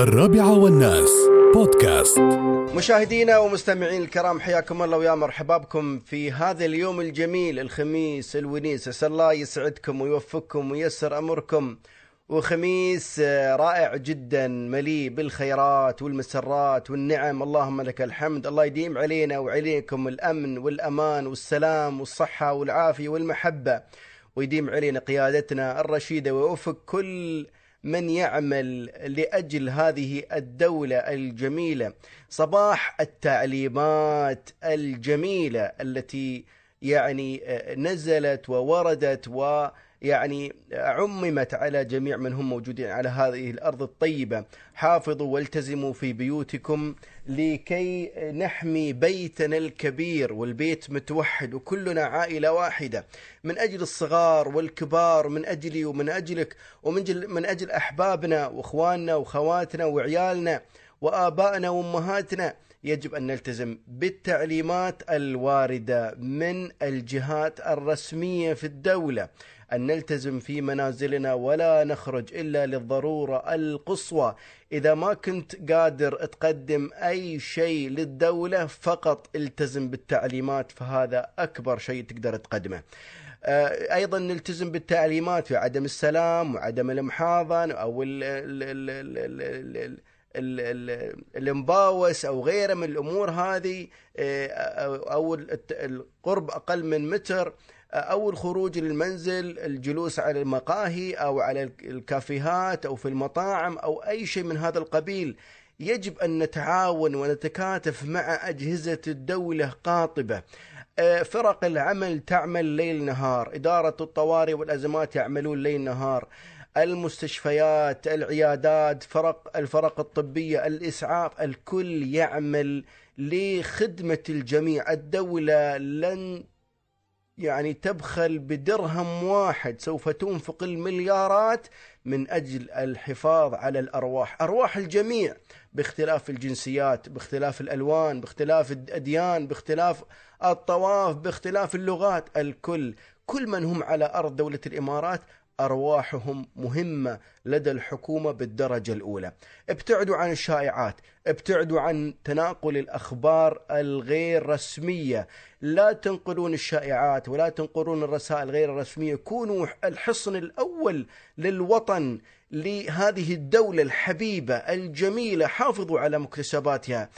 الرابعة والناس. بودكاست. مشاهدينا ومستمعين الكرام حياكم الله ويا مرحبا بكم في هذا اليوم الجميل الخميس الونيس. أسأل الله يسعدكم ويوفقكم وييسر أمركم. وخميس رائع جدا مليء بالخيرات والمسرات والنعم. اللهم لك الحمد. الله يديم علينا وعليكم الأمن والأمان والسلام والصحة والعافية والمحبة. ويديم علينا قيادتنا الرشيدة ويوفق كل من يعمل لأجل هذه الدولة الجميلة. صباح التعليمات الجميلة التي يعني آه، نزلت ووردت ويعني عممت على جميع من هم موجودين على هذه الأرض الطيبة. حافظوا والتزموا في بيوتكم لكي نحمي بيتنا الكبير والبيت متوحد وكلنا عائلة واحدة. من أجل الصغار والكبار من اجلي ومن أجلك ومن جل من أجل أحبابنا وإخواننا واخواتنا وعيالنا وآبائنا وأمهاتنا يجب أن نلتزم بالتعليمات الواردة من الجهات الرسمية في الدولة. أن نلتزم في منازلنا ولا نخرج إلا للضرورة القصوى. إذا ما كنت قادر تقدم أي شيء للدولة فقط التزم بالتعليمات فهذا أكبر شيء تقدر تقدمه. آه، أيضا نلتزم بالتعليمات في عدم السلام وعدم المحاضن أو ال ال ال ال ال ال ال- ال- المباوس أو غيره من الأمور هذه آه، أو القرب أقل من متر آه، أو الخروج للمنزل الجلوس على المقاهي أو على الك- الكافيهات أو في المطاعم أو اي شيء من هذا القبيل. يجب أن نتعاون ونتكاتف مع أجهزة الدولة قاطبة. آه، فرق العمل تعمل ليل نهار. إدارة الطوارئ والأزمات يعملون ليل نهار. المستشفيات العيادات فرق الفرق الطبية الإسعاف الكل يعمل لخدمة الجميع. الدولة لن يعني تبخل بدرهم واحد. سوف تنفق المليارات من أجل الحفاظ على الأرواح، أرواح الجميع باختلاف الجنسيات، باختلاف الألوان، باختلاف الأديان، باختلاف الطواف، باختلاف اللغات، الكل، كل من هم على أرض دولة الإمارات أرواحهم مهمة لدى الحكومة بالدرجة الأولى. ابتعدوا عن الشائعات، ابتعدوا عن تناقل الأخبار الغير رسمية، لا تنقلون الشائعات ولا تنقلون الرسائل غير الرسميه، كونوا الحصن الأول للوطن لهذه الدولة الحبيبة الجميلة، حافظوا على مكتسباتها.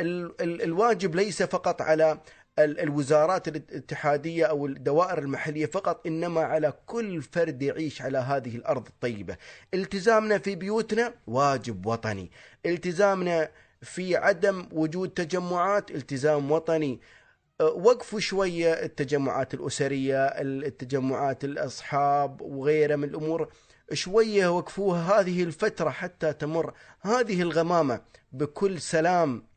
ال- ال- الواجب ليس فقط على الوزارات الاتحادية أو الدوائر المحلية فقط إنما على كل فرد يعيش على هذه الأرض الطيبة. التزامنا في بيوتنا واجب وطني، التزامنا في عدم وجود تجمعات التزام وطني. أه، وقفوا شوية التجمعات الأسرية، التجمعات الأصحاب وغيرها من الأمور شوية وقفوها هذه الفترة حتى تمر هذه الغمامة بكل سلام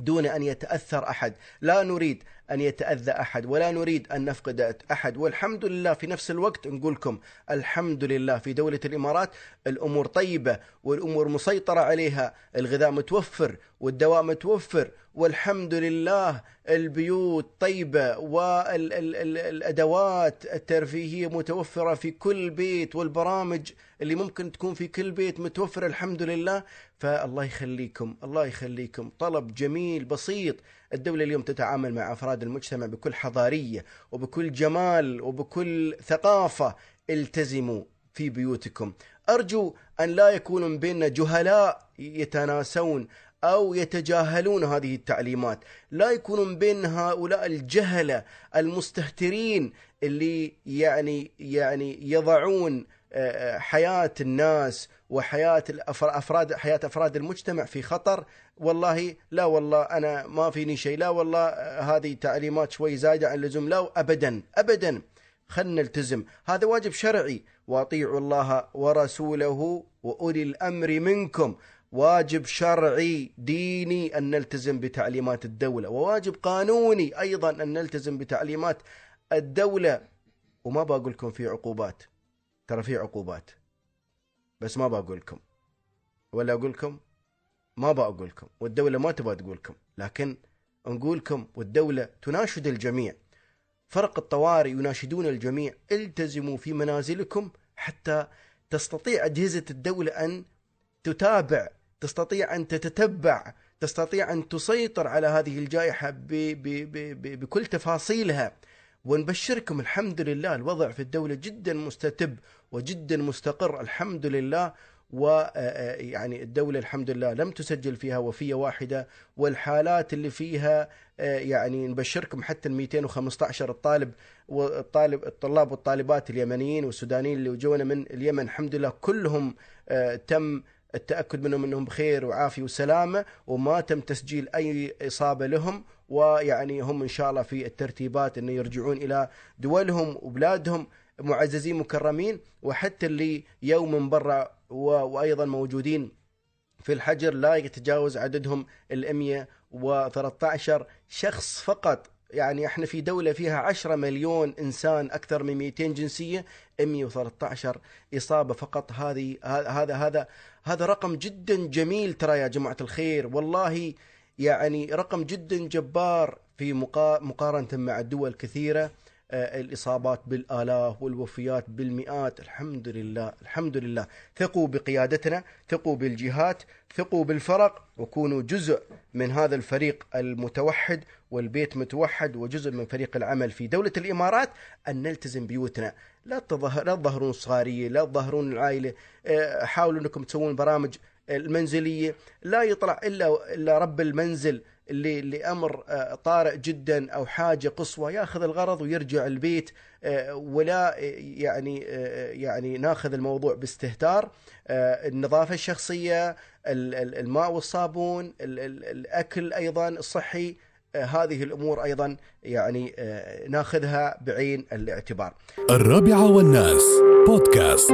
دون أن يتأثر أحد، لا نريد أن يتأذى أحد. ولا نريد أن نفقد أحد. والحمد لله في نفس الوقت نقول لكم الحمد لله في دولة الإمارات الأمور طيبة والأمور مسيطرة عليها، الغذاء متوفر والدواء متوفر والحمد لله البيوت طيبة والأدوات الترفيهية متوفرة في كل بيت والبرامج اللي ممكن تكون في كل بيت متوفرة الحمد لله. فالله يخليكم الله يخليكم. طلب جميل بسيط الدولة اليوم تتعامل مع أفراد المجتمع بكل حضارية وبكل جمال وبكل ثقافة التزموا في بيوتكم. أرجو أن لا يكون من بيننا جهلاء يتناسون أو يتجاهلون هذه التعليمات. لا يكون من بين هؤلاء الجهلة المستهترين اللي يعني يعني يضعون حياة الناس وحياة أفراد حياة أفراد المجتمع في خطر والله لا والله أنا ما فيني شيء لا والله آه، هذه تعليمات شوي زايدة عن اللزوم لا أبدا أبدا. خلنا نلتزم. هذا واجب شرعي. وأطيعوا الله ورسوله وأولي الأمر منكم. واجب شرعي ديني أن نلتزم بتعليمات الدولة. وواجب قانوني أيضا أن نلتزم بتعليمات الدولة. وما بقول لكم في عقوبات. ترى في عقوبات. بس ما بقول لكم ولا أقول لكم ما بقول لكم والدولة ما تبغى تقول لكم لكن نقول لكم والدولة تناشد الجميع. فرق الطوارئ يناشدون الجميع. التزموا في منازلكم حتى تستطيع أجهزة الدولة أن تتابع تستطيع أن تتتبع تستطيع أن تسيطر على هذه الجائحة ب ب ب بكل تفاصيلها. ونبشركم الحمد لله الوضع في الدولة جدا مستتب وجدا مستقر الحمد لله. ويعني الدولة الحمد لله لم تسجل فيها وفية واحدة والحالات اللي فيها يعني نبشركم حتى ال 215 الطالب والطالب الطلاب والطالبات اليمنيين والسودانيين اللي جونا من اليمن الحمد لله كلهم تم التأكد منهم إنهم بخير وعافية وسلامة وما تم تسجيل أي إصابة لهم. ويعني هم إن شاء الله في الترتيبات إنه يرجعون إلى دولهم وبلادهم معززين مكرمين وحتى اللي يوم من برا وأيضا موجودين في الحجر لا يتجاوز عددهم ال 113 شخص فقط. يعني إحنا في دولة فيها 10 مليون إنسان أكثر من 200 جنسية 113 إصابة فقط. هذه هذا هذا هذا رقم جدا جميل ترى يا جماعة الخير. والله يعني رقم جدا جبار في مقارنة مع دول كثيرة. الإصابات بالآلاف والوفيات بالمئات. الحمد لله الحمد لله. ثقوا بقيادتنا ثقوا بالجهات ثقوا بالفرق وكونوا جزء من هذا الفريق المتوحد والبيت متوحد وجزء من فريق العمل في دولة الإمارات. أن نلتزم بيوتنا. لا تظهر لا تظهرون صغارية لا تظهرون العائلة. حاولوا أنكم تسوون برامج المنزلية لا يطلع إلا إلا رب المنزل اللي لامر طارئ جدا أو حاجة قصوى ياخذ الغرض ويرجع البيت ولا يعني يعني ناخذ الموضوع باستهتار النظافة الشخصية الماء والصابون الأكل أيضا الصحي هذه الأمور أيضا يعني ناخذها بعين الاعتبار. الرابعة والناس بودكاست